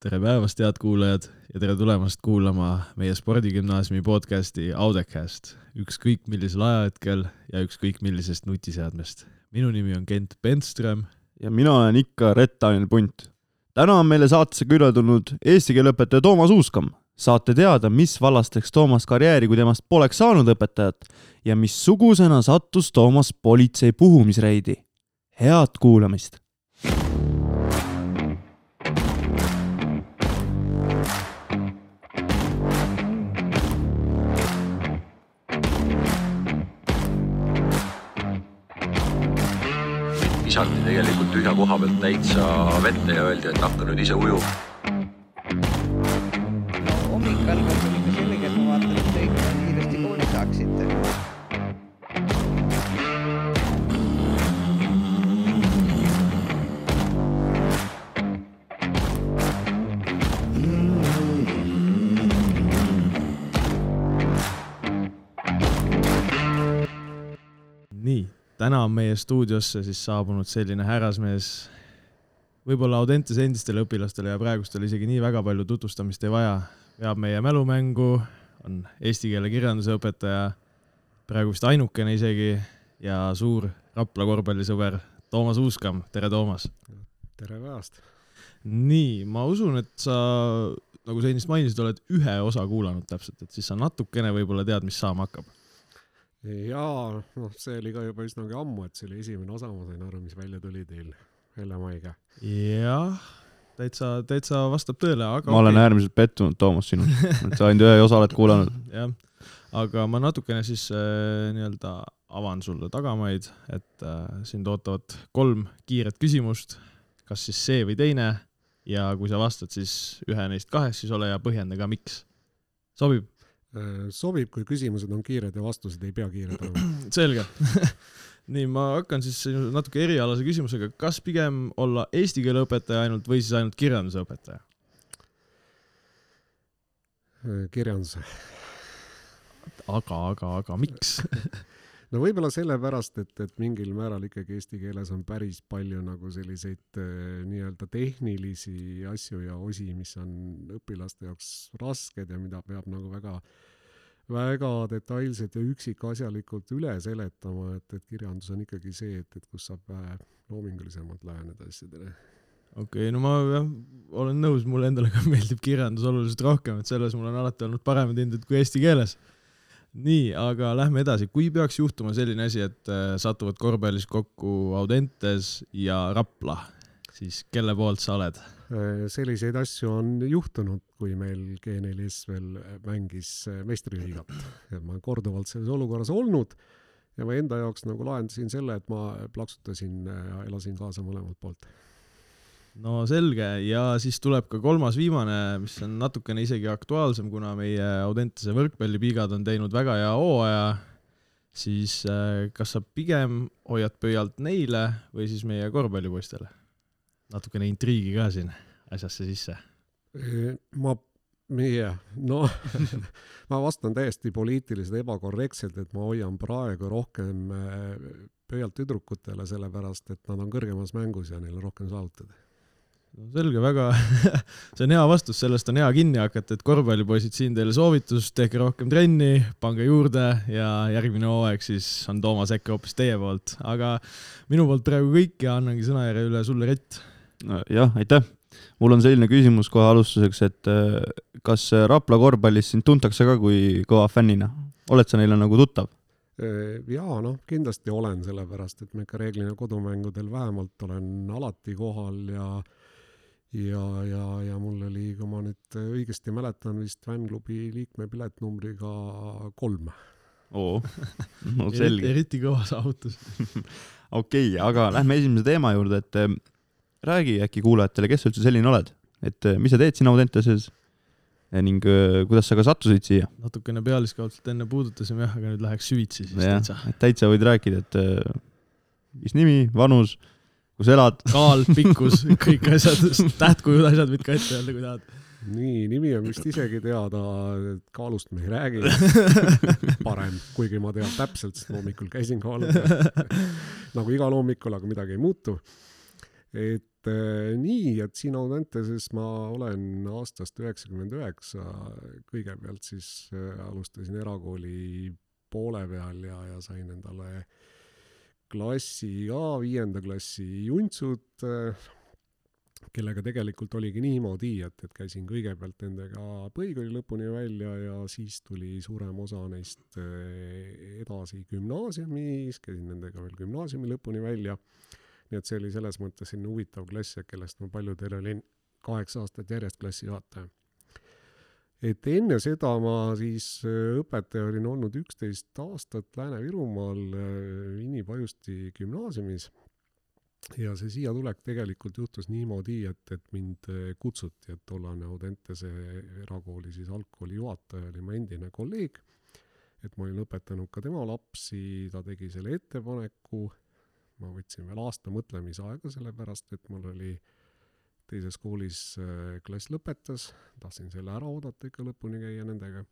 tere päevast, head kuulajad ja tere tulemast kuulama meie spordigümnaasiumi podcasti Audecast, ükskõik millisel ajahetkel ja ükskõik millisest nutiseadmest. minu nimi on Kent Pentström. ja mina olen ikka Rett-Daniel Punt. täna on meile saatesse külla tulnud eesti keele õpetaja Toomas Uuskam. saate teada, mis vallas teeks Toomas karjääri, kui temast poleks saanud õpetajat ja missugusena sattus Toomas politsei puhumisreidi. head kuulamist visati tegelikult tühja koha pealt täitsa vette ja öeldi, et hakka nüüd ise ujuma. no täna on meie stuudiosse siis saabunud selline härrasmees, võib-olla Audentes endistele õpilastele ja praegustele isegi nii väga palju tutvustamist ei vaja, veab meie mälumängu, on eesti keele kirjanduse õpetaja, praegu vist ainukene isegi ja suur Rapla korvpallisõber Toomas Uuskam, tere Toomas! tere päevast! nii, ma usun, et sa, nagu sa ennist mainisid, oled ühe osa kuulanud täpselt, et siis sa natukene võib-olla tead, mis saama hakkab. Jaa, noh, see oli ka juba üsnagi ammu, et see oli esimene osa, ma sain aru, mis välja tuli teil Hellemaiga. jah, täitsa, täitsa vastab tõele, aga ma olen äärmiselt pettunud, Toomas, sinus, et sa ainult ühe osa oled kuulanud. jah, aga ma natukene siis äh, nii-öelda avan sulle tagamaid, et äh, sind ootavad kolm kiiret küsimust, kas siis see või teine ja kui sa vastad siis ühe neist kahest, siis ole hea, põhjenda ka, miks. sobib? Äh, sobib, kui küsimused on kiired ja vastused ei pea kiired olema. selge nii, ma hakkan siis natuke erialase küsimusega, kas pigem olla eesti keele õpetaja ainult või siis ainult kirjanduse õpetaja? Äh, kirjandus. aga, aga, aga miks no võib-olla sellepärast, et, et mingil määral ikkagi eesti keeles on päris palju nagu selliseid äh, nii-öelda tehnilisi asju ja osi, mis on õpilaste jaoks rasked ja mida peab nagu väga väga detailselt ja üksikasjalikult üle seletama, et, et kirjandus on ikkagi see, et, et kus saab vähe loomingulisemalt läheneda asjadele. okei okay,, no ma jah, olen nõus, mulle endale ka meeldib kirjandus oluliselt rohkem, et selles mul on alati olnud paremad hinded kui eesti keeles. Nii, aga lähme edasi, kui peaks juhtuma selline asi, et äh, satuvad korvpallis kokku Audentes ja Rapla, siis kelle poolt sa oled? Äh, selliseid asju on juhtunud, kui meil G4S veel mängis äh, meistriliigat. ma olen korduvalt selles olukorras olnud ja ma enda jaoks nagu lahendasin selle, et ma plaksutasin ja elasin kaasa mõlemalt poolt. No selge, ja siis tuleb ka kolmas, viimane, mis on natukene isegi aktuaalsem, kuna meie Audentese võrkpallipiigad on teinud väga hea hooaja, siis äh, kas sa pigem hoiad pöialt neile või siis meie korvpallipoistele? natukene intriigi ka siin asjasse sisse. ma, meie, noh ma vastan täiesti poliitiliselt ebakorrektselt, et ma hoian praegu rohkem pöialt tüdrukutele, sellepärast et nad on kõrgemas mängus ja neil on rohkem saavutada no selge, väga see on hea vastus, sellest on hea kinni hakata, et korvpallipoisid, siin teile soovitus, tehke rohkem trenni, pange juurde ja järgmine hooaeg siis on Toomas äkki hoopis teie poolt, aga minu poolt praegu kõik ja annangi sõnajärje üle sulle, Rett jah, aitäh. mul on selline küsimus kohe alustuseks, et äh, kas Rapla korvpallis sind tuntakse ka kui kõva fännina? oled sa neile nagu tuttav? jaa, noh, kindlasti olen, sellepärast et ma ikka reeglina kodumängudel vähemalt olen alati kohal ja ja, ja, ja mul oli, kui ma nüüd õigesti mäletan, vist fännklubi liikme piletnumbriga kolm. oo, no selge. eriti kõva saavutus okei okay,, aga lähme esimese teema juurde, et äh, räägi äkki kuulajatele, kes sa üldse selline oled, et äh, mis sa teed siin Audenteses ning äh, kuidas sa ka sattusid siia? natukene pealiskaudselt enne puudutasime jah, aga nüüd läheks süvitsi siis ja, täitsa. täitsa võid rääkida, et mis nimi, vanus, kus elad? kaal, pikkus, kõik asjad, tähtkujud, asjad võid ka ette öelda, kui tahad. nii, nimi on vist isegi teada, kaalust me ei räägi. parem, kuigi ma tean täpselt, sest hommikul käisin kaalul nagu igal hommikul, aga midagi ei muutu. et eh, nii, et siin Audenteses ma olen aastast üheksakümmend üheksa, kõigepealt siis eh, alustasin erakooli poole peal ja, ja sain endale klassi A, viienda klassi juntsud, kellega tegelikult oligi niimoodi, et, et käisin kõigepealt nendega põhikooli lõpuni välja ja siis tuli suurem osa neist eh, edasi gümnaasiumis, käisin nendega veel gümnaasiumi lõpuni välja. nii et see oli selles mõttes selline huvitav klass, kellest ma paljudel olin kaheksa aastat järjest klassijuhataja. Et enne seda ma siis eh, õpetaja olin olnud üksteist aastat Lääne-Virumaal eh, Vinni Pajusti gümnaasiumis. Ja see siia tulek tegelikult juhtus niimoodi, et, et mind eh, kutsuti, et tollane Audentese erakooli siis algkooli juhataja oli mu endine kolleeg, et ma olin õpetanud ka tema lapsi, ta tegi selle ettepaneku, ma võtsin veel aasta mõtlemisaega, sellepärast et mul oli teises koolis eh, klass lõpetas, tahtsin selle ära oodata ikka lõpuni käia nendega.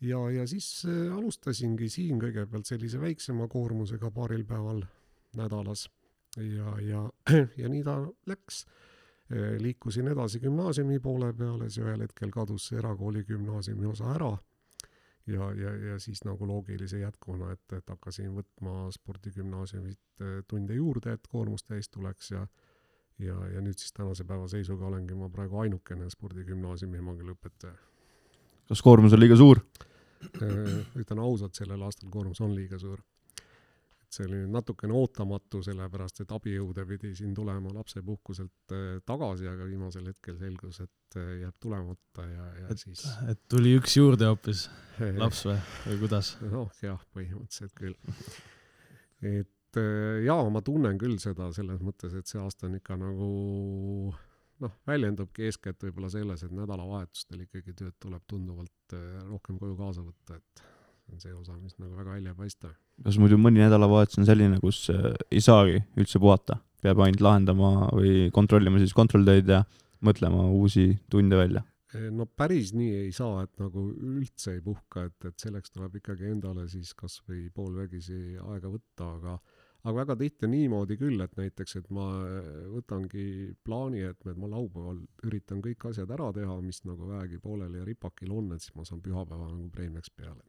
ja, ja siis eh, alustasingi siin kõigepealt sellise väiksema koormusega paaril päeval nädalas ja, ja, ja nii ta läks. liikusin edasi gümnaasiumi poole peale, siis ühel hetkel kadus see erakooli gümnaasiumi osa ära. ja, ja, ja siis nagu loogilise jätkuna, et, et hakkasin võtma spordigümnaasiumit tunde juurde, et koormus täis tuleks ja ja, ja nüüd siis tänase päeva seisuga olengi ma praegu ainukene spordigümnaasiumi emakeeleõpetaja. kas koormus on liiga suur? ütlen ausalt, sellel aastal koormus on liiga suur. et see oli nüüd natukene ootamatu, sellepärast et abijõude pidi siin tulema lapsepuhkuselt eh, tagasi, aga viimasel hetkel selgus, et eh, jääb tulemata ja, ja Et- siis et tuli üks juurde hoopis, laps või, või kuidas? noh, jah, põhimõtteliselt küll. et eh, jaa, ma tunnen küll seda selles mõttes, et see aasta on ikka nagu noh, väljendubki eeskätt võib-olla selles, et nädalavahetustel ikkagi tööd tuleb tunduvalt eh, rohkem koju kaasa võtta, et see on see osa, mis nagu väga välja ei paista. kas muidu mõni nädalavahetus on selline, kus äh, ei saagi üldse puhata, peab ainult lahendama või kontrollima siis kontrolltöid ja mõtlema uusi tunde välja? no päris nii ei saa, et nagu üldse ei puhka, et, et selleks tuleb ikkagi endale siis kasvõi poolvägisi aega võtta, aga aga väga tihti on niimoodi küll, et näiteks, et ma võtangi plaani, et ma laupäeval üritan kõik asjad ära teha, mis nagu vähegi pooleli ja ripakil on, et siis ma saan pühapäeva nagu preemiaks peale.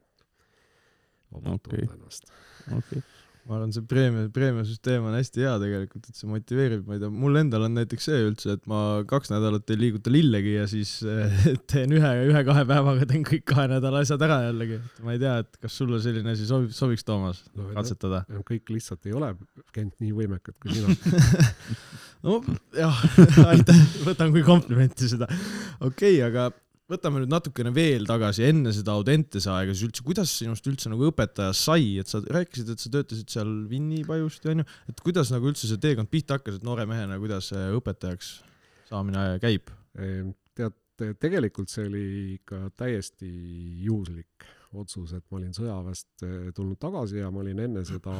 vabalt Okei. tunda ennast. okei okay.. Ma arvan, see preemia, preemiasüsteem on hästi hea tegelikult, et see motiveerib, ma ei tea, mul endal on näiteks see üldse, et ma kaks nädalat ei liiguta lillegi ja siis eh, teen ühe, ühe-kahe päevaga teen kõik kahe nädala asjad ära jällegi. ma ei tea, et kas sulle selline asi sobib, sobiks, Toomas, No, katsetada? kõik lihtsalt ei ole Kent nii võimekad kui sina. no jah, aitäh, võtan kui komplimenti seda. okei okay,, aga võtame nüüd natukene veel tagasi enne seda Audentese aega, siis üldse, kuidas sinust üldse nagu õpetaja sai, et sa rääkisid, et sa töötasid seal Vinni Pajusti onju, et kuidas nagu üldse see teekond pihta hakkas, et noore mehena, kuidas õpetajaks saamine käib? Ehm, tead, tegelikult see oli ikka täiesti juhuslik otsus, et ma olin sõjaväest eh, tulnud tagasi ja ma olin enne seda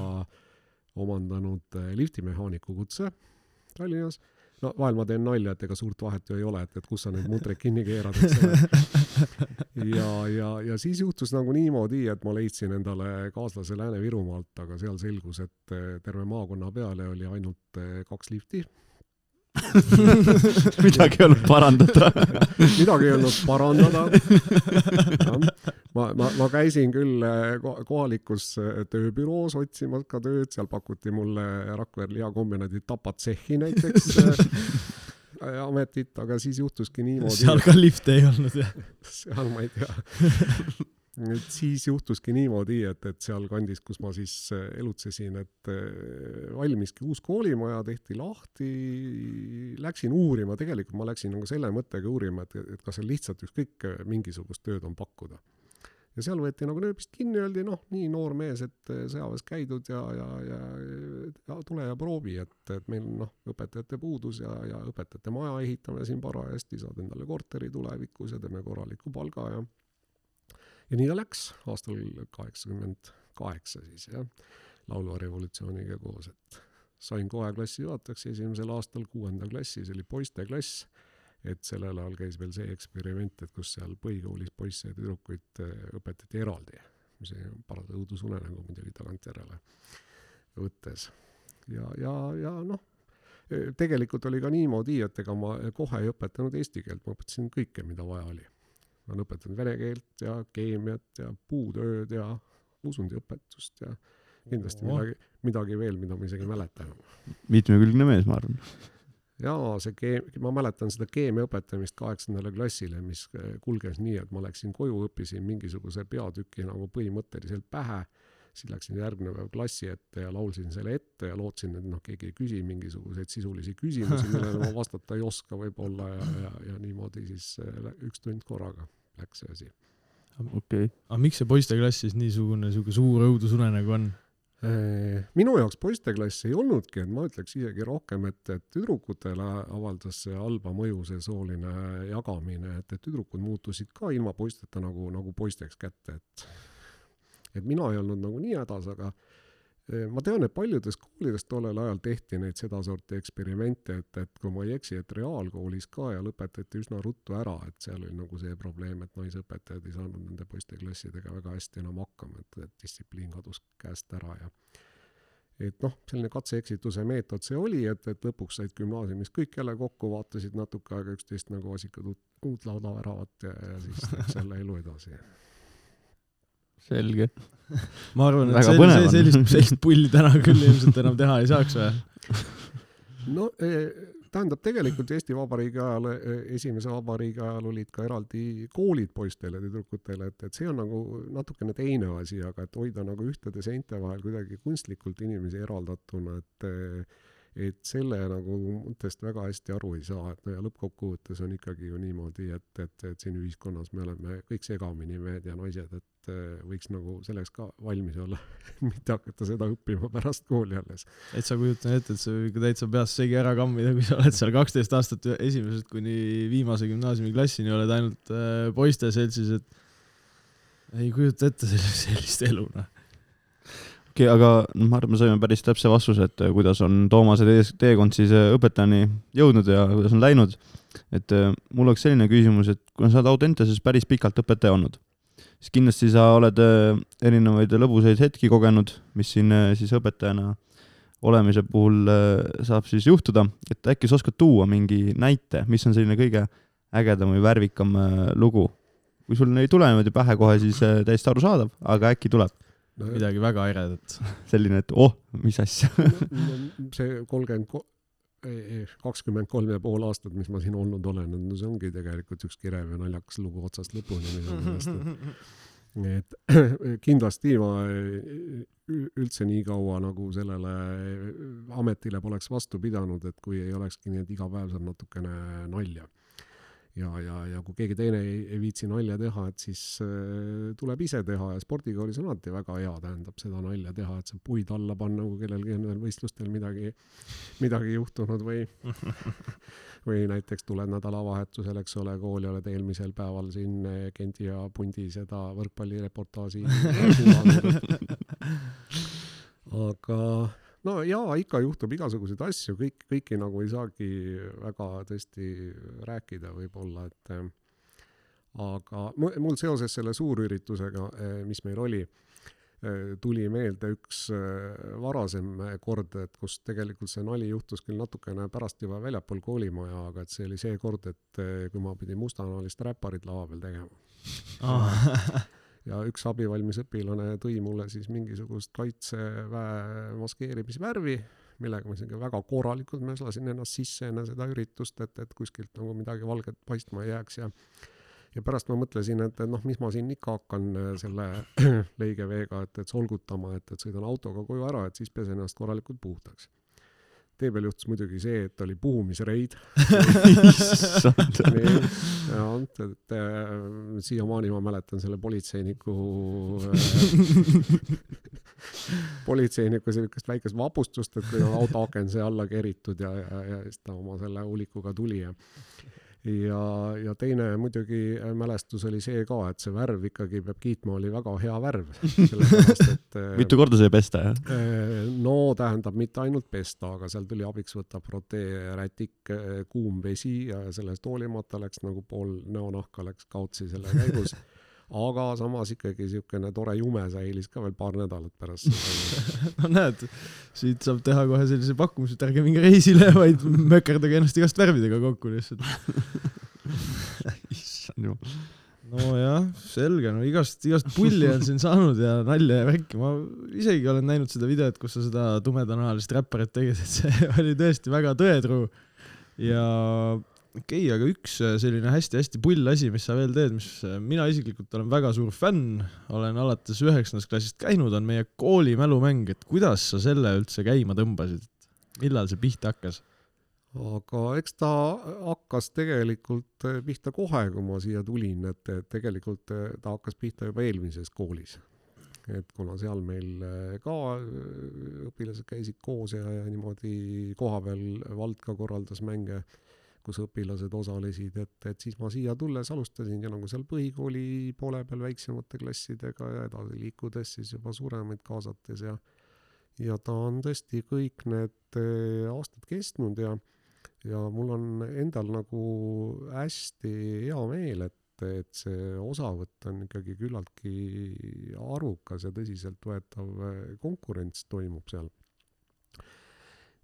omandanud eh, liftimehaaniku kutse Tallinnas. No vahel ma teen nalja, et ega suurt vahet ju ei ole, et, et kus sa neid mutreid kinni keerad, eks ole. ja, ja, ja siis juhtus nagu niimoodi, et ma leidsin endale kaaslase Lääne-Virumaalt, aga seal selgus, et terve maakonna peale oli ainult eh, kaks lifti midagi ei olnud parandada. midagi ei olnud parandada. ma, ma, ma käisin küll ko- kohalikus eh, tööbüroos otsimas ka tööd, seal pakuti mulle Rakvere lihakombinaadi tapatsehhi näiteks eh, ametit, aga siis juhtuski niimoodi. seal ka lifte ei olnud jah? seal ma ei tea. Et siis juhtuski niimoodi, et, et sealkandis, kus ma siis eh, elutsesin, et eh, valmiski uus koolimaja, tehti lahti, läksin uurima, tegelikult ma läksin nagu selle mõttega uurima, et, et kas seal lihtsalt ükskõik eh, mingisugust tööd on pakkuda. ja seal võeti nagu nööbist kinni, öeldi noh, nii noor mees, et sõjaväes käidud ja, ja, ja, ja tule ja proovi, et, et meil noh, õpetajate puudus ja, ja õpetajate maja ehitame siin parajasti, saad endale korteri tulevikus ja teeme korraliku palga ja ja nii ta läks aastal kaheksakümmend kaheksa siis jah, laulva revolutsiooniga koos, et sain kohe klassijuhatajaks esimesel aastal kuuenda klassi, see oli poisteklass, et sellel ajal käis veel see eksperiment, et kus seal põhikoolis poisse ja tüdrukuid eh, õpetati eraldi, mis oli paras õudusunenägu muidugi tagantjärele võttes. ja, ja, ja noh, tegelikult oli ka niimoodi, et ega ma kohe ei õpetanud eesti keelt, ma õpetasin kõike, mida vaja oli. Ma olen õpetanud vene keelt ja keemiat ja puutööd ja usundiõpetust ja kindlasti Oo. midagi, midagi veel, mida ma isegi ei mäleta enam. mitmekülgne mees, ma arvan. jaa, see keem-, ma mäletan seda keemia õpetamist kaheksandale klassile, mis äh, kulges nii, et ma läksin koju, õppisin mingisuguse peatüki nagu põhimõtteliselt pähe, siis läksin järgmine päev klassi ette ja laulsin selle ette ja lootsin, et noh, keegi ei küsi mingisuguseid sisulisi küsimusi, millele ma vastata ei oska võib-olla ja, ja, ja niimoodi siis lä- üks tund korraga läks see asi. okei, aga miks see poisteklass siis niisugune sihuke suur õudusunenägu on? Äh, minu jaoks poisteklass ei olnudki, et ma ütleks isegi rohkem, et, et tüdrukutele avaldas see halba mõju, see sooline jagamine, et, et tüdrukud muutusid ka ilma poisteta nagu, nagu poisteks kätte, et et mina ei olnud nagu nii hädas, aga eh, ma tean, et paljudes koolides tollel ajal tehti neid sedasorti eksperimente, et, et kui ma ei eksi, et reaalkoolis ka ja lõpetati üsna ruttu ära, et seal oli nagu see probleem, et naisõpetajad ei saanud nende poisteklassidega väga hästi enam hakkama, et, et distsipliin kadus käest ära ja et noh, selline katse-eksituse meetod see oli, et, et lõpuks said gümnaasiumis kõik jälle kokku, vaatasid natuke aega üksteist nagu vasikad uut, uut laudaväravat ja, ja siis läks jälle elu edasi. selge. ma arvan, et Väga see, sellist, sellist pulli täna küll ilmselt enam teha ei saaks või? no eh, tähendab tegelikult Eesti Vabariigi ajal, esimese vabariigi ajal olid ka eraldi koolid poistele ja tüdrukutele, et, et see on nagu natukene teine asi, aga et hoida nagu ühtede seinte vahel kuidagi kunstlikult inimesi eraldatuna, et eh, et selle nagu mõttest väga hästi aru ei saa, et no ja lõppkokkuvõttes on ikkagi ju niimoodi, et, et, et siin ühiskonnas me oleme kõik segamini, mehed ja naised, et eh, võiks nagu selleks ka valmis olla, mitte hakata seda õppima pärast kooli alles. täitsa kujutan ette, et võib ikka täitsa peast segi ära kammida, kui sa oled seal kaksteist aastat esimesest kuni viimase gümnaasiumiklassini oled ainult äh, poiste seltsis, et ei kujuta ette sellist, sellist elu, noh. okei, aga noh, ma arvan, me saime päris täpse vastuse, et äh, kuidas on Toomase tee- teekond siis äh, õpetajani jõudnud ja kuidas on läinud. et äh, mul oleks selline küsimus, et kuna sa oled Audentases päris pikalt õpetaja olnud, siis kindlasti sa oled äh, erinevaid lõbusaid hetki kogenud, mis siin äh, siis õpetajana olemise puhul äh, saab siis juhtuda, et äkki sa oskad tuua mingi näite, mis on selline kõige ägedam või värvikam lugu? kui sul ei tule niimoodi pähe kohe, siis täiesti arusaadav, aga äkki tuleb no, midagi väga eredat. selline, et oh, mis asja. see kolmkümmend ko-, kakskümmend kolm ja pool aastat, mis ma siin olnud olen, no see ongi tegelikult üks kirev ja naljakas lugu otsast lõpuni minu meelest, et kindlasti ma üldse nii kaua nagu sellele ametile poleks vastu pidanud, et kui ei olekski nii, et iga päev saab natukene nalja. ja, ja, ja kui keegi teine ei, ei viitsi nalja teha, et siis äh, tuleb ise teha ja spordikoolis on alati väga hea, tähendab seda nalja teha, et saab puid alla panna, kui kellelgi on veel võistlustel midagi, midagi juhtunud või või näiteks tuled nädalavahetusel, eks ole, kooli oled eelmisel päeval siin eh, Gendi ja Pundi seda võrkpallireportaaži aga no jaa, ikka juhtub igasuguseid asju, kõik, kõiki nagu ei saagi väga tõesti rääkida võib-olla, et eh, aga mu- mul seoses selle suurüritusega, mis meil oli, tuli meelde üks eh, varasem kord, et kus tegelikult see nali juhtus küll natukene pärast juba väljapool koolimaja, aga et see oli see kord, et eh, kui ma pidin mustanahalist räpparit lava peal tegema ja üks abivalmis õpilane tõi mulle siis mingisugust kaitseväe maskeerimisvärvi, millega ma isegi väga korralikult möslasin ennast sisse enne seda üritust, et, et kuskilt nagu midagi valget paistma ei jääks ja ja pärast ma mõtlesin, et, et noh, mis ma siin ikka hakkan äh, selle leigeveega, et, et solgutama, et, et sõidan autoga koju ära, et siis pesen ennast korralikult puhtaks. Tee peal juhtus muidugi see, et oli puhumisreid issand. jah, et äh, siiamaani ma mäletan selle politseiniku äh, politseiniku sellist väikest vapustust, et kui on auto akenduse alla keritud ja, ja, ja siis ta oma selle hulikuga tuli ja ja, ja teine muidugi äh, mälestus oli see ka, et see värv ikkagi peab kiitma, oli väga hea värv, äh, mitu korda sai pesta, jah? Äh, no tähendab mitte ainult pesta, aga seal tuli abiks võtta protee, rätik, kuum vesi ja sellest hoolimata läks nagu pool näonahka läks kaotsi selle käigus. aga samas ikkagi niisugune tore jume säilis ka veel paar nädalat pärast seda. no näed, siit saab teha kohe sellise pakkumise, et ärge minge reisile, vaid mökerdage ennast igast värvidega kokku lihtsalt. issand jumal. nojah, selge, no igast, igast pulli on siin saanud ja nalja ja värki, ma isegi olen näinud seda videot, kus sa seda tumedanahalist räpparit tegid, et see oli tõesti väga tõetruu. ja okei okay,, aga üks selline hästi-hästi pull asi, mis sa veel teed, mis mina isiklikult olen väga suur fänn, olen alates üheksandast klassist käinud, on meie kooli mälumäng, et kuidas sa selle üldse käima tõmbasid? millal see pihta hakkas? aga eks ta hakkas tegelikult eh, pihta kohe, kui ma siia tulin, et tegelikult ta hakkas pihta juba eelmises koolis. et kuna seal meil ka õpilased käisid koos ja, ja niimoodi kohapeal vald ka korraldas mänge, kus õpilased osalesid, et, et siis ma siia tulles alustasingi nagu seal põhikooli poole peal väiksemate klassidega ja edasi liikudes siis juba suuremaid kaasates ja ja ta on tõesti kõik need eh, aastad kestnud ja ja mul on endal nagu hästi hea meel, et, et see osavõtt on ikkagi küllaltki arukas ja tõsiseltvõetav konkurents toimub seal.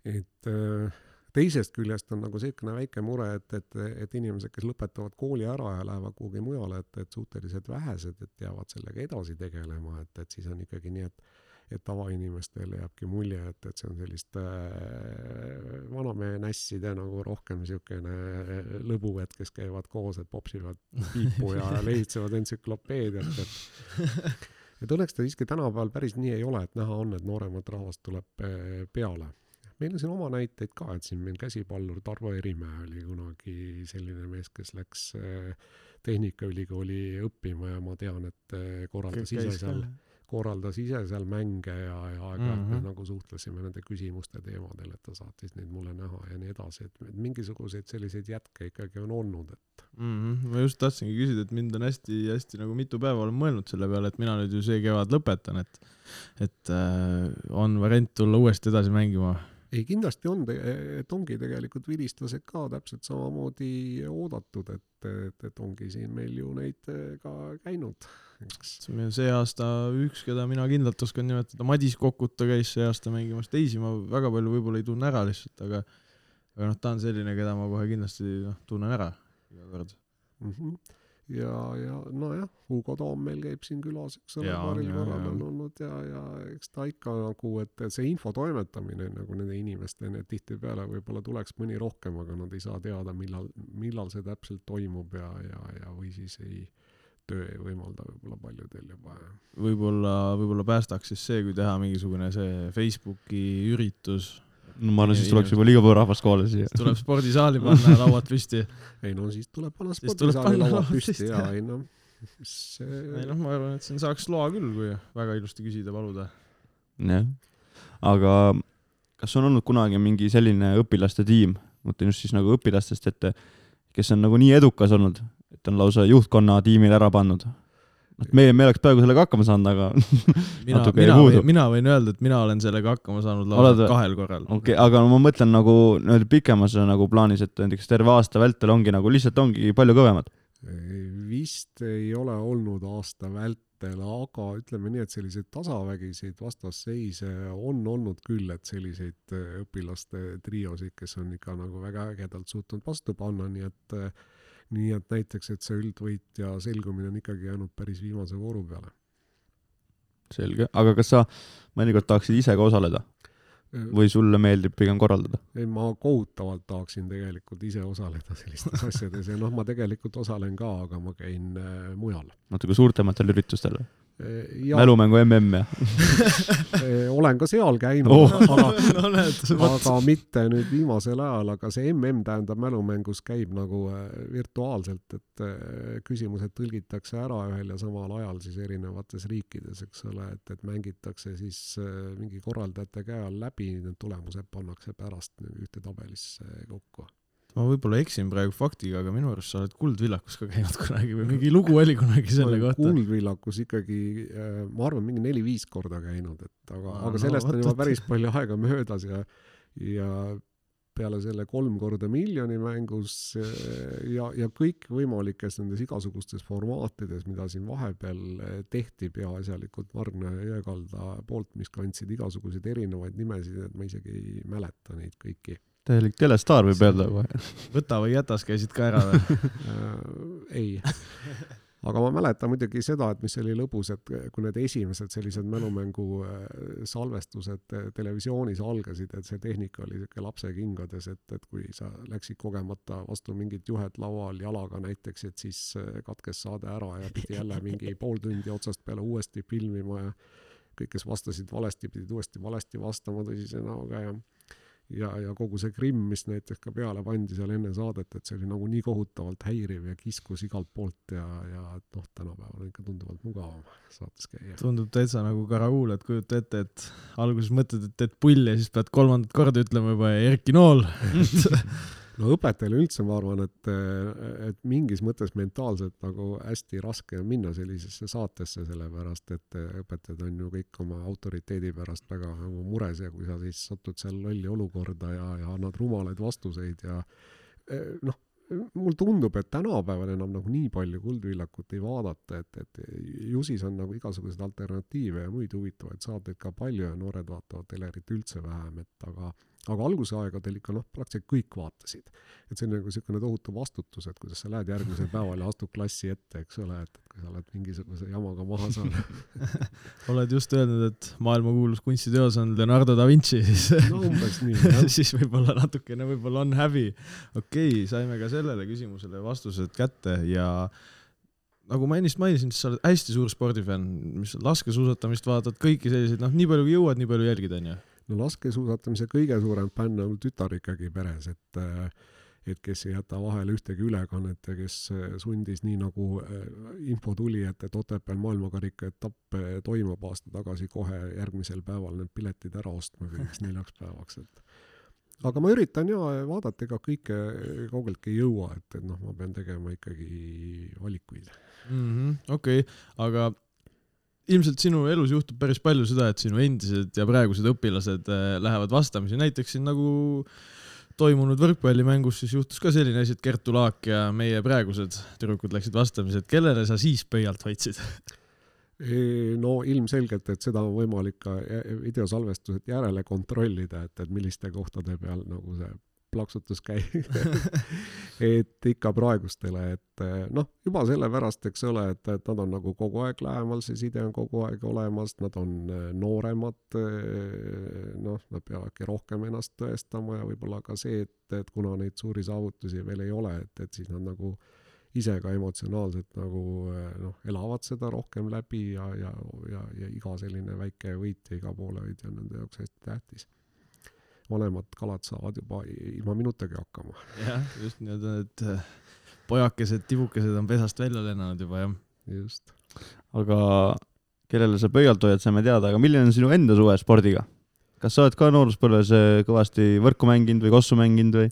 et eh, teisest küljest on nagu niisugune väike mure, et, et, et inimesed, kes lõpetavad kooli ära ja lähevad kuhugi mujale, et, et suhteliselt vähesed, et jäävad sellega edasi tegelema, et, et siis on ikkagi nii, et et tavainimestele jääbki mulje, et, et see on selliste äh, vanamehe nässide nagu rohkem niisugune lõbu, et kes käivad koos, et popsivad piipu ja lehitsevad entsüklopeediat, et et õnneks ta siiski tänapäeval päris nii ei ole, et näha on, et nooremat rahvast tuleb eh, peale. Meil on siin oma näiteid ka, et siin meil käsipallur Tarvo Erimäe oli kunagi selline mees, kes läks eh, Tehnikaülikooli õppima ja ma tean, et eh, korraldas ise seal, korraldas ise seal mänge ja, ja aeg-ajalt me Mhm. nagu suhtlesime nende küsimuste teemadel, et ta saatis neid mulle näha ja nii edasi, et et mingisuguseid selliseid jätke ikkagi on olnud, et mm. -hmm. ma just tahtsingi küsida, et mind on hästi-hästi nagu mitu päeva olen mõelnud selle peale, et mina nüüd ju see kevad lõpetan, et et äh, on variant tulla uuesti edasi mängima. ei, kindlasti on, et ongi tegelikult vilistlased ka täpselt samamoodi oodatud, et, et, et ongi siin meil ju neid eh, ka käinud, eks. see aasta üks, keda mina kindlalt oskan nimetada, Madis Kokuta käis see aasta mängimas, teisi ma väga palju võib-olla ei tunne ära lihtsalt, aga aga noh, ta on selline, keda ma kohe kindlasti noh, tunnen ära iga kord. mm. -hmm. ja, ja nojah, Hugo Toom meil käib siin külas, eks ole, paaril korral on olnud ja, ja eks ta ikka nagu, et see info toimetamine nagu nende inimesteni, et tihtipeale võib-olla tuleks mõni rohkem, aga nad ei saa teada, millal, millal see täpselt toimub ja, ja, ja või siis ei, töö ei võimalda võib-olla paljudel juba. Võib-olla, võib-olla päästaks siis see, kui teha mingisugune see Facebooki üritus, no ma arvan, siis tuleks juba liiga palju rahvast kohale siia. tuleb spordisaali panna lauad püsti. ei no siis tuleb panna spordisaali panna lauad püsti ja ei noh, mis ei noh, ma arvan, et siin saaks loa küll, kui väga ilusti küsida, paluda. jah, aga kas on olnud kunagi mingi selline õpilaste tiim, mõtlen just siis nagu õpilastest, et kes on nagu nii edukas olnud, et on lausa juhtkonna tiimile ära pannud? noh, meie, me oleks peaaegu sellega hakkama saanud, aga mina, Natuke jäi mina mina võin öelda, et mina olen sellega hakkama saanud lausa kahel korral. okei okay,, aga ma mõtlen nagu nii-öelda pikemas nagu plaanis, et näiteks terve aasta vältel ongi nagu lihtsalt ongi palju kõvemad. vist ei ole olnud aasta vältel, aga ütleme nii, et selliseid tasavägiseid vastasseise on olnud küll, et selliseid äh, õpilaste triosid, kes on ikka nagu väga ägedalt suutnud vastu panna, nii et äh, nii et näiteks, et see üldvõitja selgumine on ikkagi jäänud päris viimase vooru peale. selge, aga kas sa mõnikord tahaksid ise ka osaleda või sulle meeldib pigem korraldada? ei, ma kohutavalt tahaksin tegelikult ise osaleda sellistes asjades ja noh, ma tegelikult osalen ka, aga ma käin äh, mujal. natuke suurtematel üritustel või? Ja mälumängu mm ja? äh, olen ka seal käinud Oh. aga no näed, aga mitte nüüd viimasel ajal, aga see mm tähendab mälumängus käib nagu äh, virtuaalselt, et äh, küsimused tõlgitakse ära ühel ja samal ajal siis erinevates riikides, eks ole, et, et mängitakse siis äh, mingi korraldajate käe all läbi, need tulemused pannakse pärast ühte tabelisse kokku. Ma võib-olla eksin praegu faktiga, aga minu arust sa oled Kuldvillakus ka käinud kunagi või mingi lugu oli kunagi selle kohta. kuldvillakus ikkagi, ma arvan, mingi neli-viis korda käinud, et aga No, no,, aga no sellest vot, on juba päris palju aega möödas ja, ja peale selle kolm korda miljoni mängus eh, ja, ja kõikvõimalikes nendes igasugustes formaatides, mida siin vahepeal eh, tehti peaasjalikult Margna ja Jõekalda poolt, mis kandsid igasuguseid erinevaid nimesid, et ma isegi ei mäleta neid kõiki täielik telestaar võib öelda kohe. võta või jätas käisid ka ära või? äh,. ei, aga ma mäletan muidugi seda, et mis oli lõbus, et kui need esimesed sellised mälumängu äh, salvestused äh, televisioonis algasid, et see tehnika oli siuke lapsekingades, et, et kui sa läksid kogemata vastu mingit juhet laual jalaga näiteks, et siis katkes saade ära ja pidi jälle mingi pool tundi otsast peale uuesti filmima ja kõik, kes vastasid valesti, pidid uuesti valesti vastama tõsise näoga ja ja, ja kogu see grimm, mis näiteks ka peale pandi seal enne saadet, et see oli nagu nii kohutavalt häiriv ja kiskus igalt poolt ja, ja et noh, tänapäeval on ikka tunduvalt mugavam saates käia. tundub täitsa nagu Karaul, et kujuta ette, et alguses mõtled, et teed pulli ja siis pead kolmandat korda ütlema juba Erki Nool. no õpetajale üldse ma arvan, et, et mingis mõttes mentaalselt nagu hästi raske on minna sellisesse saatesse, sellepärast et õpetajad on ju kõik oma autoriteedi pärast väga nagu mures ja kui sa siis satud seal lolli olukorda ja, ja annad rumalaid vastuseid ja eh, noh, mul tundub, et tänapäeval enam nagu nii palju Kuldvillakut ei vaadata, et, et ju siis on nagu igasuguseid alternatiive ja muid huvitavaid saateid ka palju ja noored vaatavad telerit üldse vähem, et aga aga algusaegadel ikka noh, praktiliselt kõik vaatasid. et see on nagu niisugune tohutu vastutus, et kuidas sa lähed järgmisel päeval ja astud klassi ette, eks ole, et, et kui sa oled mingisuguse jamaga maha saanud. oled just öelnud, et maailmakuulus kunstiteos on Leonardo da Vinci, siis no umbes nii, jah. siis võib-olla natukene võib-olla on häbi. okei okay,, saime ka sellele küsimusele vastused kätte ja nagu ma ennist mainisin, siis sa oled hästi suur spordifänn, mis laskesuusatamist vaatad, kõiki selliseid, noh, nii palju kui jõuad, nii palju jälgid, onju. No laskesuusatamise kõige suurem fänn on tütar ikkagi peres, et äh, et kes ei jäta vahele ühtegi ülekannet ja kes äh, sundis nii nagu äh, info tuli, et, et Otepääl maailmakarika etapp toimub aasta tagasi kohe järgmisel päeval need piletid ära ostma kõigeks neljaks päevaks, et aga ma üritan ja vaadata, ega kõike kaugeltki ei jõua, et, et noh, ma pean tegema ikkagi valikuid. Mhm, okei, aga ilmselt sinu elus juhtub päris palju seda, et sinu endised ja praegused õpilased äh, lähevad vastamisi, näiteks siin nagu toimunud võrkpallimängus siis juhtus ka selline asi, et Kertu Laak ja meie praegused tüdrukud läksid vastamisi, et kellele sa siis pöialt hoidsid? no ilmselgelt, et seda on võimalik ka jä- videosalvestused järele kontrollida, et, et milliste kohtade peal nagu see plaksutus käib. et ikka praegustele, et noh, juba sellepärast, eks ole, et, et nad on nagu kogu aeg lähemal, see side on kogu aeg olemas, nad on eh, nooremad, noh, nad peavadki rohkem ennast tõestama ja võib-olla ka see, et, et kuna neid suuri saavutusi veel ei ole, et, et siis nad nagu ise ka emotsionaalselt nagu eh, noh, elavad seda rohkem läbi ja, ja, ja, ja iga selline väike võit ja iga poolehoid on nende jaoks hästi tähtis. Vanemad kalad saavad juba ilma minutagi hakkama. jah, just nii-öelda need äh, pojakesed, tibukesed on pesast välja lennanud juba, jah. just. aga kellele sa pöialt hoiad, saime teada, aga milline on sinu enda suhe spordiga? kas sa oled ka nooruspõlves äh, kõvasti võrku mänginud või kossu mänginud või,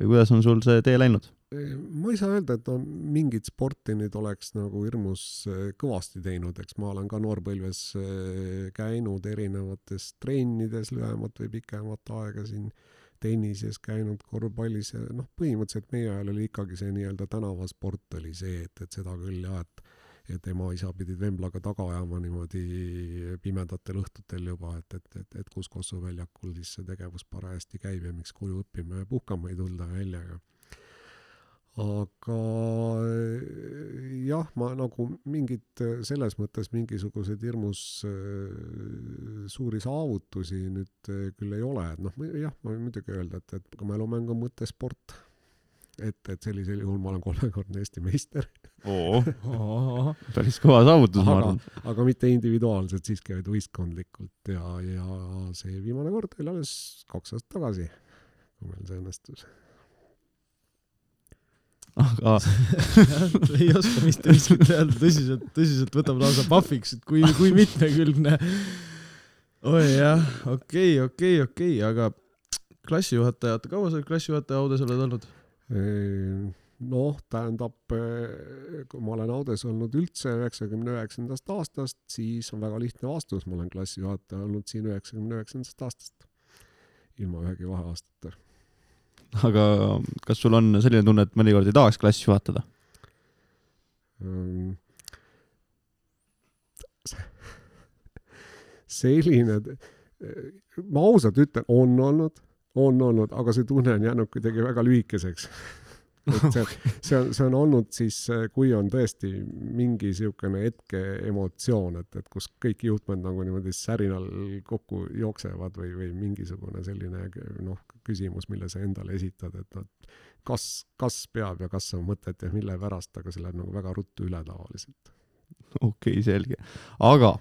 või kuidas on sul see tee läinud? Ma ei saa öelda, et ma mingit sporti nüüd oleks nagu hirmus eh, kõvasti teinud, eks ma olen ka noorpõlves eh, käinud erinevates trennides lühemat või pikemat aega siin tennises käinud, korvpallis ja noh, põhimõtteliselt meie ajal oli ikkagi see nii-öelda tänavasport oli see, et, et seda küll jah, et et ema-isa pidid vemblaga taga ajama niimoodi pimedatel õhtutel juba, et, et, et, et kus Kossu väljakul siis see tegevus parajasti käib ja miks koju õppima ja puhkama ei tulda välja, aga aga eh, jah, ma nagu mingit eh, selles mõttes mingisuguseid hirmus eh, suuri saavutusi nüüd küll ei ole, et noh, jah, ma võin muidugi öelda, et, et ka mälumäng on mõttesport. et, et sellisel juhul ma olen kolmekordne Eesti meister, oo, päris kõva saavutus, ma aga arvan., aga mitte individuaalselt siiski, vaid võistkondlikult ja, ja see viimane kord oli alles kaks aastat tagasi, kui meil see õnnestus. Aga ei oska mitte miskit öelda, tõsiselt, tõsiselt võtab lausa pahviks, et kui, kui mitmekülgne. oi jah, okei, okei, okei, aga klassijuhataja, oota kaua sa klassijuhataja audes oled olnud? noh, tähendab, kui ma olen Audes olnud üldse üheksakümne üheksandast aastast, siis on väga lihtne vastus, ma olen klassijuhataja olnud siin üheksakümne üheksandast aastast. ilma ühegi vaheaastata. Aga kas sul on selline tunne, et mõnikord ei tahaks klassi juhatada? Mm. selline, ma ausalt ütlen, on olnud, on olnud, aga see tunne on jäänud kuidagi väga lühikeseks. et see, see on, see on olnud siis, kui on tõesti mingi niisugune hetke emotsioon, et, et kus kõik juhtmed nagu niimoodi särinal kokku jooksevad või, või mingisugune selline noh, küsimus, mille sa endale esitad, et noh, kas, kas peab ja kas on mõtet ja mille pärast, aga see läheb nagu väga ruttu üle tavaliselt. okei okay,, selge. aga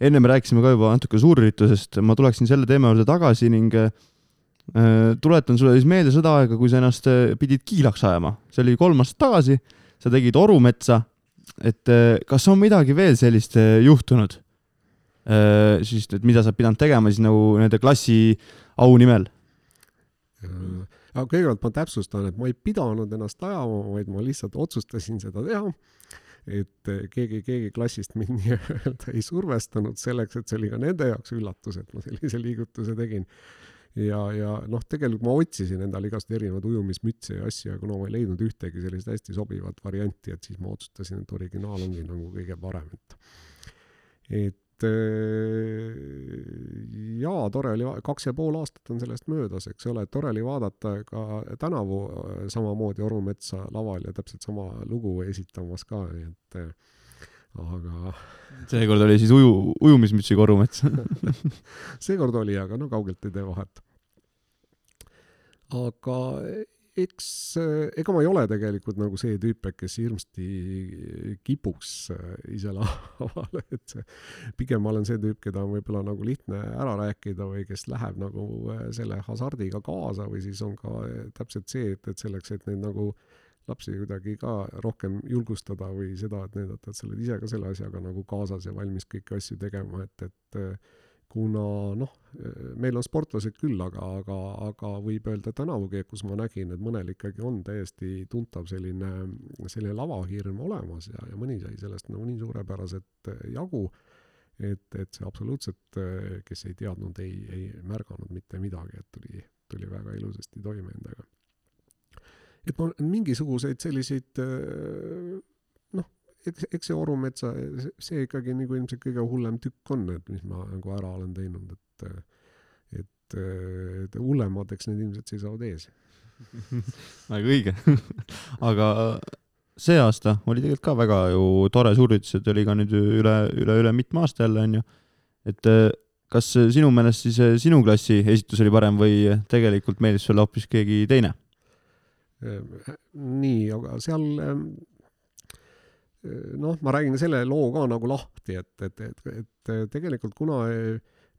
enne me rääkisime ka juba natuke suurüritusest, ma tuleksin selle teema juurde tagasi ning äh, tuletan sulle siis meelde seda aega, kui sa ennast äh, pidid kiilaks ajama. see oli kolm aastat tagasi, sa tegid Orumetsa, et äh, kas on midagi veel sellist äh, juhtunud äh,? siis, et mida sa pidanud tegema siis nagu nende klassi au nimel? aga kõigepealt ma täpsustan, et ma ei pidanud ennast ajama, vaid ma lihtsalt otsustasin seda teha. et keegi, keegi klassist mind nii-öelda ei survestanud selleks, et see oli ka nende jaoks üllatus, et ma sellise liigutuse tegin. ja, ja noh, tegelikult ma otsisin endale igast erinevaid ujumismütse ja asju, aga no ma ei leidnud ühtegi sellist hästi sobivat varianti, et siis ma otsustasin, et originaal ongi nagu kõige parem, et. Et äh, jaa, tore oli, kaks ja pool aastat on sellest möödas, eks ole, tore oli vaadata ka tänavu äh, samamoodi Orumetsa laval ja täpselt sama lugu esitamas ka, nii et äh, aga seekord oli siis uju, ujumismütsiga Orumets. seekord oli, aga no kaugelt ei tee vahet. aga eks, ega ma ei ole tegelikult nagu see tüüp, kes hirmsasti kipuks äh, ise lavale, et see, pigem ma olen see tüüp, keda on võib-olla nagu lihtne ära rääkida või kes läheb nagu äh, selle hasardiga kaasa või siis on ka äh, täpselt see, et, et selleks, et neid nagu lapsi kuidagi ka rohkem julgustada või seda, et näidata, et sa oled ise ka selle asjaga nagu kaasas ja valmis kõiki asju tegema, et, et kuna noh, meil on sportlased küll, aga, aga, aga võib öelda tänavugi, kus ma nägin, et mõnel ikkagi on täiesti tuntav selline, selline lavahirm olemas ja, ja mõni sai sellest nagu nii suurepäraselt jagu, et, et see absoluutselt, kes ei teadnud, ei, ei märganud mitte midagi, et tuli, tuli väga ilusasti toime endaga. Et ma mingisuguseid selliseid noh, eks, eks see Orumetsa, see ikkagi nagu ilmselt kõige hullem tükk on, et mis ma nagu ära olen teinud, et et, et hullemateks need ilmselt seisavad ees. väga õige. aga see aasta oli tegelikult ka väga ju tore suurüritus, et oli ka nüüd üle, üle, üle mitme aasta jälle onju. et kas sinu meelest siis sinu klassi esitus oli parem või tegelikult meeldis sulle hoopis keegi teine? nii, aga seal noh, ma räägin selle loo ka nagu lahti, et, et, et, et tegelikult kuna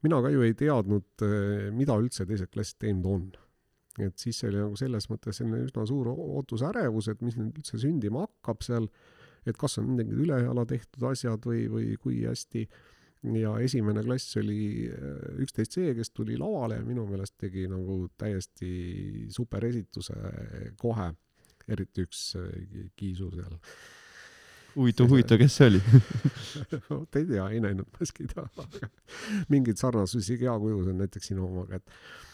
mina ka ju ei teadnud, mida üldse teised klassid teinud on. et siis oli nagu selles mõttes selline üsna suur ootusärevus, et mis nüüd üldse sündima hakkab seal, et kas on mingid ülejala tehtud asjad või, või kui hästi ja esimene klass oli üksteist C, kes tuli lavale ja minu meelest tegi nagu täiesti super esituse kohe, eriti üks Kiisu seal. huvitav, huvitav, kes see oli? vot ei tea, ei näinud maski taha, aga mingeid sarnasusi hea kujus on näiteks sinu omaga, et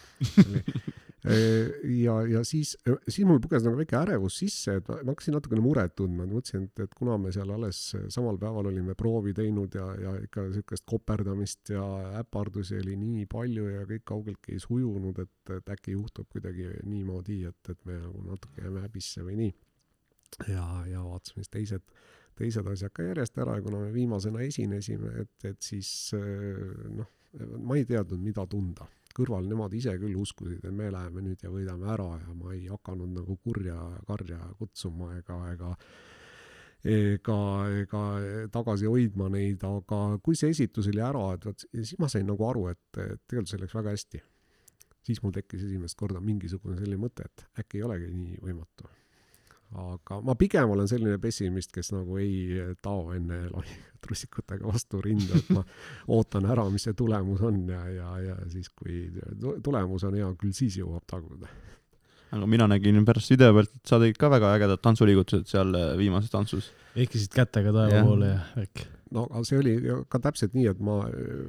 ja, ja siis, siis mul puges nagu väike ärevus sisse, et ma hakkasin natukene muret tundma, mõtlesin, et, et kuna me seal alles samal päeval olime proovi teinud ja, ja ikka niisugust koperdamist ja äpardusi oli nii palju ja kõik kaugeltki ei sujunud, et, et äkki juhtub kuidagi niimoodi, et, et me nagu natuke jääme häbisse või nii. ja, ja vaatasime siis teised, teised asjad ka järjest ära ja kuna me viimasena esinesime, et, et siis noh, ma ei teadnud, mida tunda kõrval nemad ise küll uskusid, et me läheme nüüd ja võidame ära ja ma ei hakanud nagu kurja karja kutsuma ega, ega ega, ega tagasi hoidma neid, aga kui see esitus oli ära, et vot siis ma sain nagu aru, et tegelikult see läks väga hästi. siis mul tekkis esimest korda mingisugune selline mõte, et äkki ei olegi nii võimatu. Aga ma pigem olen selline pessimist, kes nagu ei tao enne trussikutega vastu rinda, et ma ootan ära, mis see tulemus on ja, ja, ja siis, kui tulemus on hea, küll siis jõuab taguda. aga mina nägin pärast video pealt, et sa tegid ka väga ägedad tantsuliigutused seal viimases tantsus. ehkisid kätega taeva poole ja värk. no aga see oli ka täpselt nii, et ma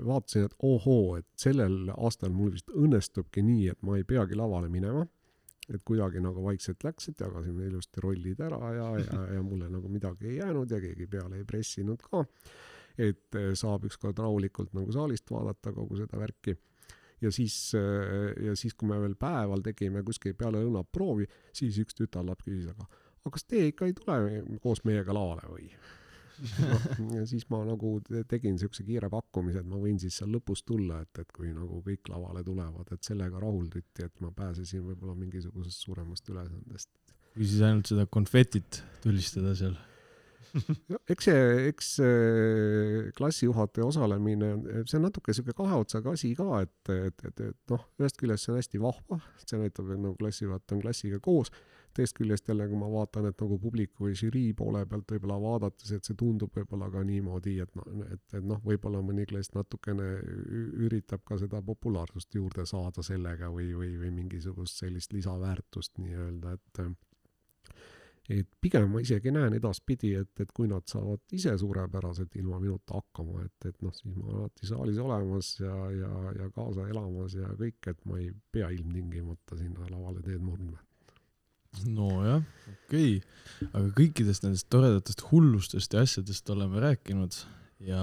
vaatasin, et ohoo, et sellel aastal mul vist õnnestubki nii, et ma ei peagi lavale minema, et kuidagi nagu vaikselt läks, et jagasime ilusti rollid ära ja, ja, ja mulle nagu midagi ei jäänud ja keegi peale ei pressinud ka. et eh, saab ükskord rahulikult nagu saalist vaadata kogu seda värki ja siis, ja siis, kui me veel päeval tegime kuskil peale lõunat proovi, siis üks tütarlaps küsis, aga, aga kas te ikka ei tule koos meiega lavale või? siis ma nagu tegin siukse kiire pakkumise, et ma võin siis seal lõpus tulla, et, et kui nagu kõik lavale tulevad, et sellega rahulduti, et ma pääsesin võib-olla mingisugusest suuremast ülesandest. või siis ainult seda konfetit tulistada seal no eks see, eks klassijuhataja osalemine, see on natuke sihuke kahe otsaga asi ka, et, et, et, et noh, ühest küljest see on hästi vahva, see näitab, et nagu klassijuhataja on klassiga koos, teisest küljest jälle, kui ma vaatan, et nagu publiku või žürii poole pealt võib-olla vaadates, et see tundub võib-olla ka niimoodi, et noh, et, et noh, võib-olla mõni klass natukene üritab ka seda populaarsust juurde saada sellega või, või, või mingisugust sellist lisaväärtust nii-öelda, et et pigem ma isegi näen edaspidi, et, et kui nad saavad ise suurepäraselt ilma minuta hakkama, et, et noh, siis ma olen alati saalis olemas ja, ja, ja kaasa elamas ja kõik, et ma ei pea ilmtingimata sinna lavale teed murdma. Nojah, okei okay., aga kõikidest nendest toredatest hullustest ja asjadest oleme rääkinud ja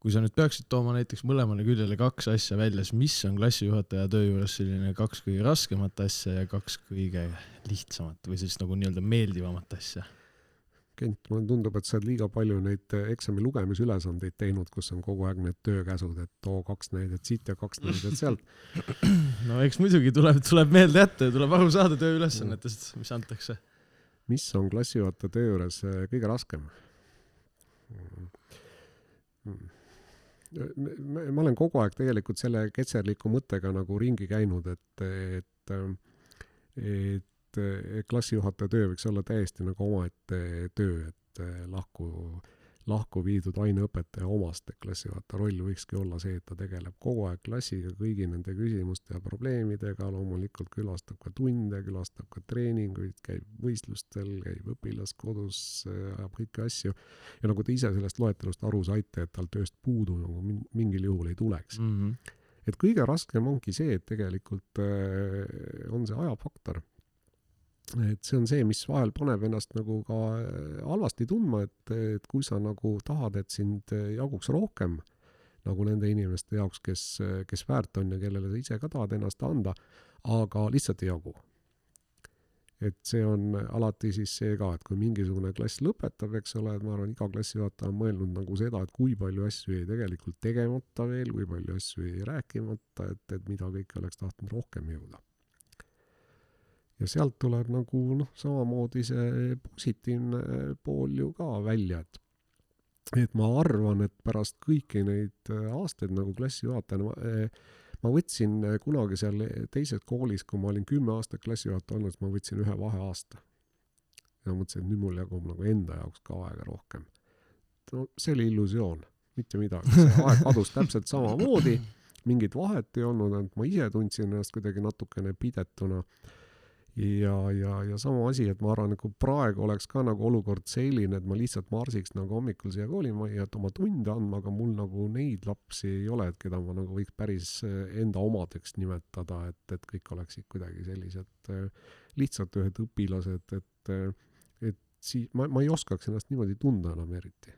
kui sa nüüd peaksid tooma näiteks mõlemale küljele kaks asja välja, siis mis on klassijuhataja töö juures selline kaks kõige raskemat asja ja kaks kõige lihtsamat või sellist nagu nii-öelda meeldivamat asja? Kent, mulle tundub, et sa oled liiga palju neid eh, eksami lugemisülesandeid teinud, kus on kogu aeg need töökäsud, et too kaks näidet siit ja kaks näidet sealt. no eks muidugi tuleb, tuleb meelde jätta ja tuleb aru saada tööülesannetest, mis antakse. mis on klassijuhataja töö juures eh, kõige raskem? ma olen kogu aeg tegelikult selle ketserliku mõttega nagu ringi käinud, et, et, et, et klassijuhataja töö võiks olla täiesti nagu omaette töö, et lahku lahku viidud aineõpetaja omast, et klassijuhataja roll võikski olla see, et ta tegeleb kogu aeg klassiga, kõigi nende küsimuste ja probleemidega, loomulikult külastab ka tunde, külastab ka treeninguid, käib võistlustel, käib õpilaskodus, ajab kõiki asju. ja nagu te ise sellest loetelust aru saite, et tal tööst puudu nagu mingil juhul ei tuleks mm. -hmm. et kõige raskem ongi see, et tegelikult äh, on see ajafaktor et see on see, mis vahel paneb ennast nagu ka äh, halvasti tundma, et, et kui sa nagu tahad, et sind äh, jaguks rohkem nagu nende inimeste jaoks, kes, äh, kes väärt on ja kellele sa ise ka tahad ennast anda, aga lihtsalt ei jagu. et see on alati siis see ka, et kui mingisugune klass lõpetab, eks ole, et ma arvan, iga klassijuhataja on mõelnud nagu seda, et kui palju asju jäi tegelikult tegemata veel, kui palju asju jäi rääkimata, et, et mida kõike oleks tahtnud rohkem jõuda ja sealt tuleb nagu noh, samamoodi see positiivne pool ju ka välja, et et ma arvan, et pärast kõiki neid äh, aastaid nagu klassijuhatajana ma, äh, ma võtsin äh, kunagi seal teises koolis, kui ma olin kümme aastat klassijuhataja olnud, siis ma võtsin ühe vaheaasta. ja mõtlesin, et nüüd mul jagub nagu enda jaoks ka aega rohkem. no see oli illusioon, mitte midagi, see aeg kadus täpselt samamoodi, mingit vahet ei olnud, ainult ma ise tundsin ennast kuidagi natukene pidetuna ja, ja, ja sama asi, et ma arvan, kui praegu oleks ka nagu olukord selline, et ma lihtsalt marsiks nagu hommikul siia koolimajja, et oma tunde andma, aga mul nagu neid lapsi ei ole, et keda ma nagu võiks päris eh, enda omadeks nimetada, et, et kõik oleksid kuidagi sellised eh, lihtsalt ühed õpilased, et, eh, et siis ma, ma ei oskaks ennast niimoodi tunda enam eriti.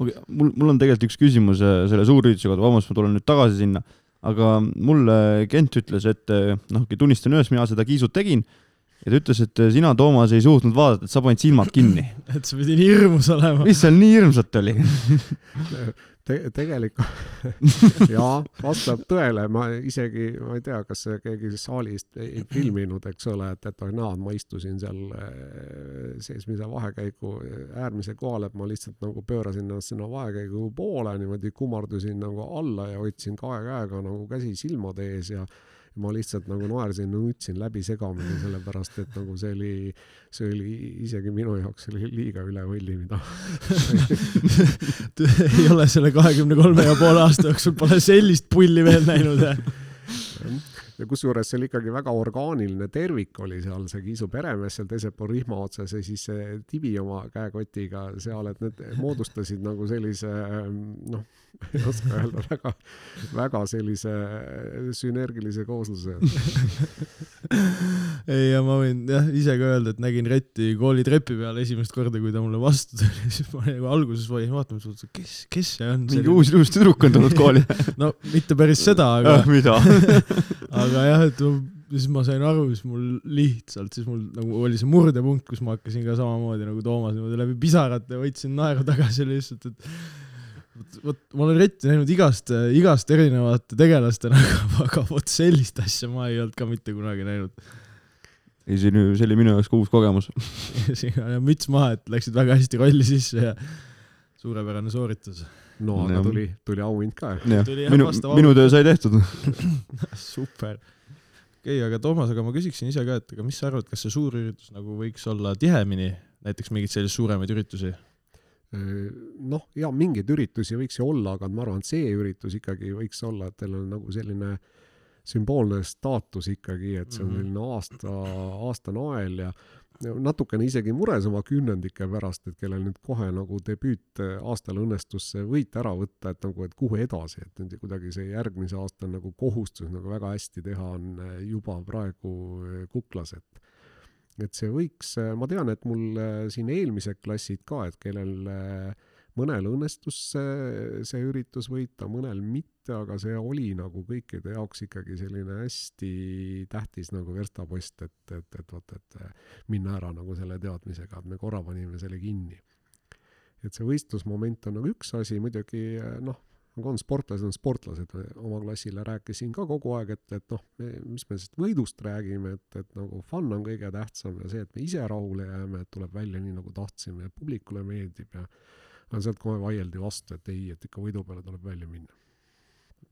Okei okay,, mul, mul on tegelikult üks küsimus selle suurürituse kohta, vabandust, ma tulen nüüd tagasi sinna aga mulle Kent ütles, et noh, tunnistan üles, mina seda kiisut tegin ja ta ütles, et sina, Toomas, ei suutnud vaadata, et sa panid silmad kinni. et sa pidid nii hirmus olema. mis seal nii hirmsat oli te-, tegelikult jaa, vastab tõele, ma isegi, ma ei tea, kas keegi saalist ei filminud, eks ole, et, et oh näed, ma istusin seal eh, seesmise vahekäigu äärmise kohal, et ma lihtsalt nagu pöörasin ennast sinna vahekäigu poole, niimoodi kummardusin nagu alla ja hoidsin kahe käega nagu käsi silmade ees ja ma lihtsalt nagu naersin, nutsin läbi segamini, sellepärast et nagu see oli, see oli isegi minu jaoks oli liiga üle võlli, mida ei ole selle kahekümne kolme ja poole aasta jooksul pole sellist pulli veel näinud, jah? ja kusjuures see oli ikkagi väga orgaaniline tervik oli seal see Kiisu peremees seal teisel pool rihma otsas ja siis see Tibi oma käekotiga seal, et need moodustasid nagu sellise noh, ei oska öelda, väga, väga sellise sünergilise koosluse ei, ja ma võin jah ise ka öelda, et nägin Retti kooli trepi peal esimest korda, kui ta mulle vastu tuli, siis ma nagu alguses vaidlesin vaatama, et kes, kes see on. mingi uus ilus tüdruk on tulnud kooli. no mitte päris seda, aga, mida? aga jah, et ma- siis ma sain aru, siis mul lihtsalt, siis mul nagu oli see murdepunkt, kus ma hakkasin ka samamoodi nagu Toomas niimoodi läbi pisarate võtsin naeru tagasi lihtsalt, et vot, ma olen Retti näinud igast, igast erinevate tegelastena, aga, aga vot sellist asja ma ei olnud ka mitte kunagi näinud. ei, see oli, see oli minu jaoks ka uus kogemus. siin on müts maha, et läksid väga hästi rolli sisse ja suurepärane sooritus. no aga tuli, tuli auhind ka. minu minu töö sai tehtud. super. okei okay,, aga Toomas, aga ma küsiksin ise ka, et aga mis sa arvad, kas see suurüritus nagu võiks olla tihemini, näiteks mingeid selliseid suuremaid üritusi? noh, ja mingeid üritusi võiks ju olla, aga ma arvan, et see üritus ikkagi võiks olla, et teil on nagu selline sümboolne staatus ikkagi, et see on Mhm. selline aasta, aastanael ja ja natukene isegi mures oma kümnendike pärast, et kellel nüüd kohe nagu debüüt aastal õnnestus see võit ära võtta, et nagu, et kuhu edasi, et nüüd kuidagi see järgmise aasta nagu kohustus nagu väga hästi teha on juba praegu kuklas, et et see võiks, ma tean, et mul äh, siin eelmised klassid ka, et kellel äh, mõnel õnnestus see, see üritus võita, mõnel mitte, aga see oli nagu kõikide jaoks ikkagi selline hästi tähtis nagu verstapost, et, et, et vot, et äh, minna ära nagu selle teadmisega, et me korra panime selle kinni. et see võistlusmoment on nagu üks asi, muidugi äh, noh, nagu on sportlased on sportlased, oma klassile rääkisin ka kogu aeg, et, et noh, mis me sellest võidust räägime, et, et nagu fun on kõige tähtsam ja see, et me ise rahule jääme, et tuleb välja nii nagu tahtsime ja publikule meeldib ja aga sealt kohe vaieldi vastu, et ei, et ikka võidu peale tuleb välja minna.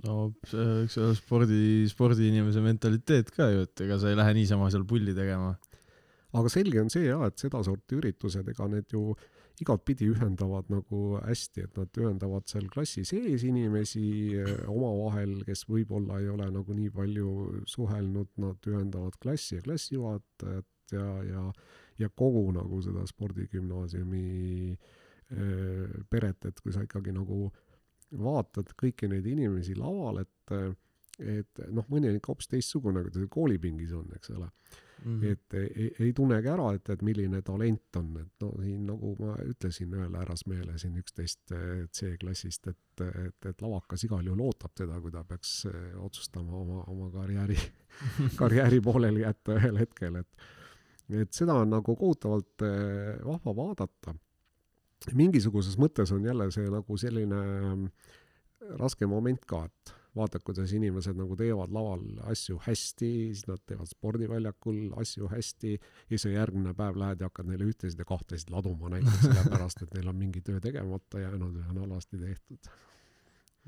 no see, eks ole spordi, spordiinimese mentaliteet ka ju, et ega sa ei lähe niisama seal pulli tegema. aga selge on see jah, et sedasorti üritused, ega need ju igatpidi ühendavad nagu hästi, et nad ühendavad seal klassi sees inimesi eh, omavahel, kes võib-olla ei ole nagu nii palju suhelnud, nad ühendavad klassi ja klassijuhatajat ja, ja, ja kogu nagu seda spordigümnaasiumi eh, peret, et kui sa ikkagi nagu vaatad kõiki neid inimesi laval, et et noh, mõni on ikka hoopis teistsugune, kui ta koolipingis on, eks ole Mhm. et ei, ei tunnegi ära, et, et milline talent on, et no siin nagu ma ütlesin ühele härrasmehele siin üksteist eh, C-klassist, et, et, et lavakas igal juhul ootab teda, kui ta peaks eh, otsustama oma, oma karjääri, karjääri pooleli jätta ühel hetkel, et et seda on nagu kohutavalt eh, vahva vaadata. mingisuguses mõttes on jälle see nagu selline mm, raske moment ka, et vaatad, kuidas inimesed nagu teevad laval asju hästi, siis nad teevad spordiväljakul asju hästi ja sa järgmine päev lähed ja hakkad neile ühtesid ja kahtesid laduma näiteks sellepärast, et neil on mingi töö tegemata jäänud või on halvasti tehtud.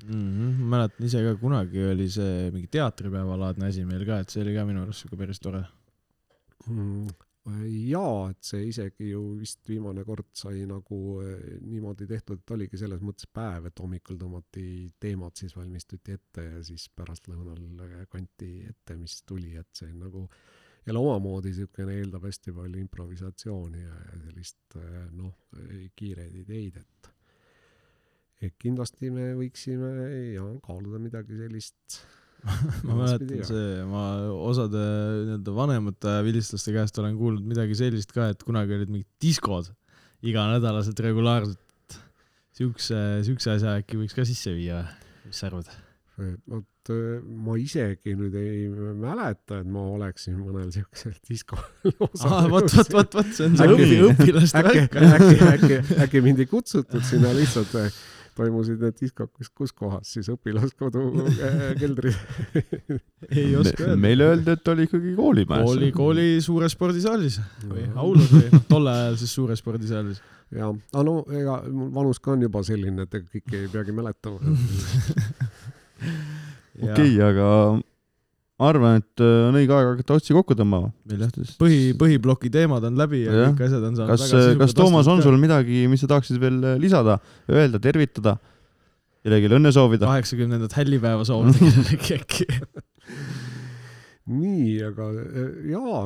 Mhm, ma mäletan ise ka kunagi oli see mingi teatripäevalaadne asi meil ka, et see oli ka minu arust siuke päris tore. Mm, jaa, et see isegi ju vist viimane kord sai nagu eh, niimoodi tehtud, et oligi selles mõttes päev, et hommikul tõmmati teemad, siis valmistuti ette ja siis pärastlõunal eh, kanti ette, mis tuli, et see nagu jälle omamoodi niisugune eeldab hästi palju improvisatsiooni ja, ja sellist eh, noh, kiireid ideid, et et kindlasti me võiksime ja kaaluda midagi sellist ma mäletan see, ma osade nii-öelda vanemate vilistlaste käest olen kuulnud midagi sellist ka, et kunagi olid mingid diskod iganädalaselt regulaarselt. siukse, siukse asja äkki võiks ka sisse viia mis sa arvad? vot äh, ma isegi nüüd ei mäleta, et ma oleksin mõnel siuksel diskol aa, vot, vot, vot, vot see on see Äkki- õpi- õpilaste äkki, värk. äkki, äkki, äkki mind ei kutsutud sinna lihtsalt, toimusid need diskod kus, kus kohas siis õpilaskodu äh, keldris. ei oska öelda. meile öeldi, et oli ikkagi koolimajas. kooli, kooli suures spordisaalis või aulas või noh, tol ajal siis suures spordisaalis. ja, aga no ega mul vanus ka on juba selline, et ega kõike ei peagi mäletama. okei, aga ma arvan, et äh, on õige aeg hakata otsi kokku tõmbama. meil jah, põhi, põhiploki teemad on läbi ja Jah. kõik asjad on saanud kas, kas Toomas on sul midagi, mis sa tahaksid veel äh, lisada, öelda, tervitada, kellelegi õnne soovida? kaheksakümnendat hällipäeva soovida kellelegi äkki? nii, aga äh, jaa,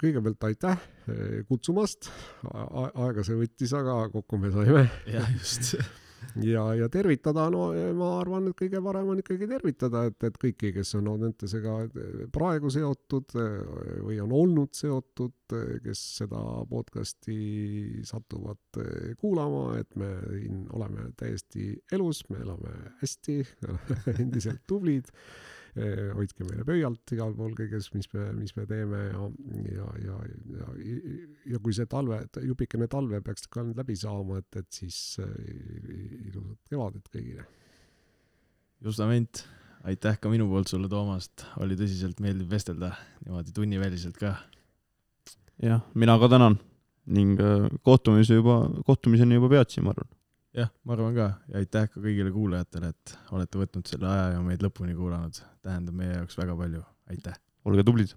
kõigepealt aitäh äh, kutsumast. aega see võttis, aga kokku me saime. jah, just. ja, ja tervitada, no ma arvan, et kõige parem on ikkagi tervitada, et, et kõiki, kes on Audentesega praegu seotud eh, või on olnud seotud, kes seda podcast'i satuvad eh, kuulama, et me siin oleme täiesti elus, me elame hästi, endiselt tublid. Hoidke meile pöialt igal pool kõiges, mis me, mis me teeme ja, ja, ja, ja, ja kui see talve, jupikene talve peaks ka nüüd läbi saama, et, et siis äh, ilusat kevadet kõigile. justament, aitäh ka minu poolt sulle, Toomas, oli tõsiselt meeldiv vestelda niimoodi tunniväliselt ka. jah, mina ka tänan ning äh, kohtumise juba, kohtumiseni juba peatsi, ma arvan. jah, ma arvan ka ja aitäh ka kõigile kuulajatele, et olete võtnud selle aja ja meid lõpuni kuulanud, tähendab meie jaoks väga palju, aitäh. olge tublid.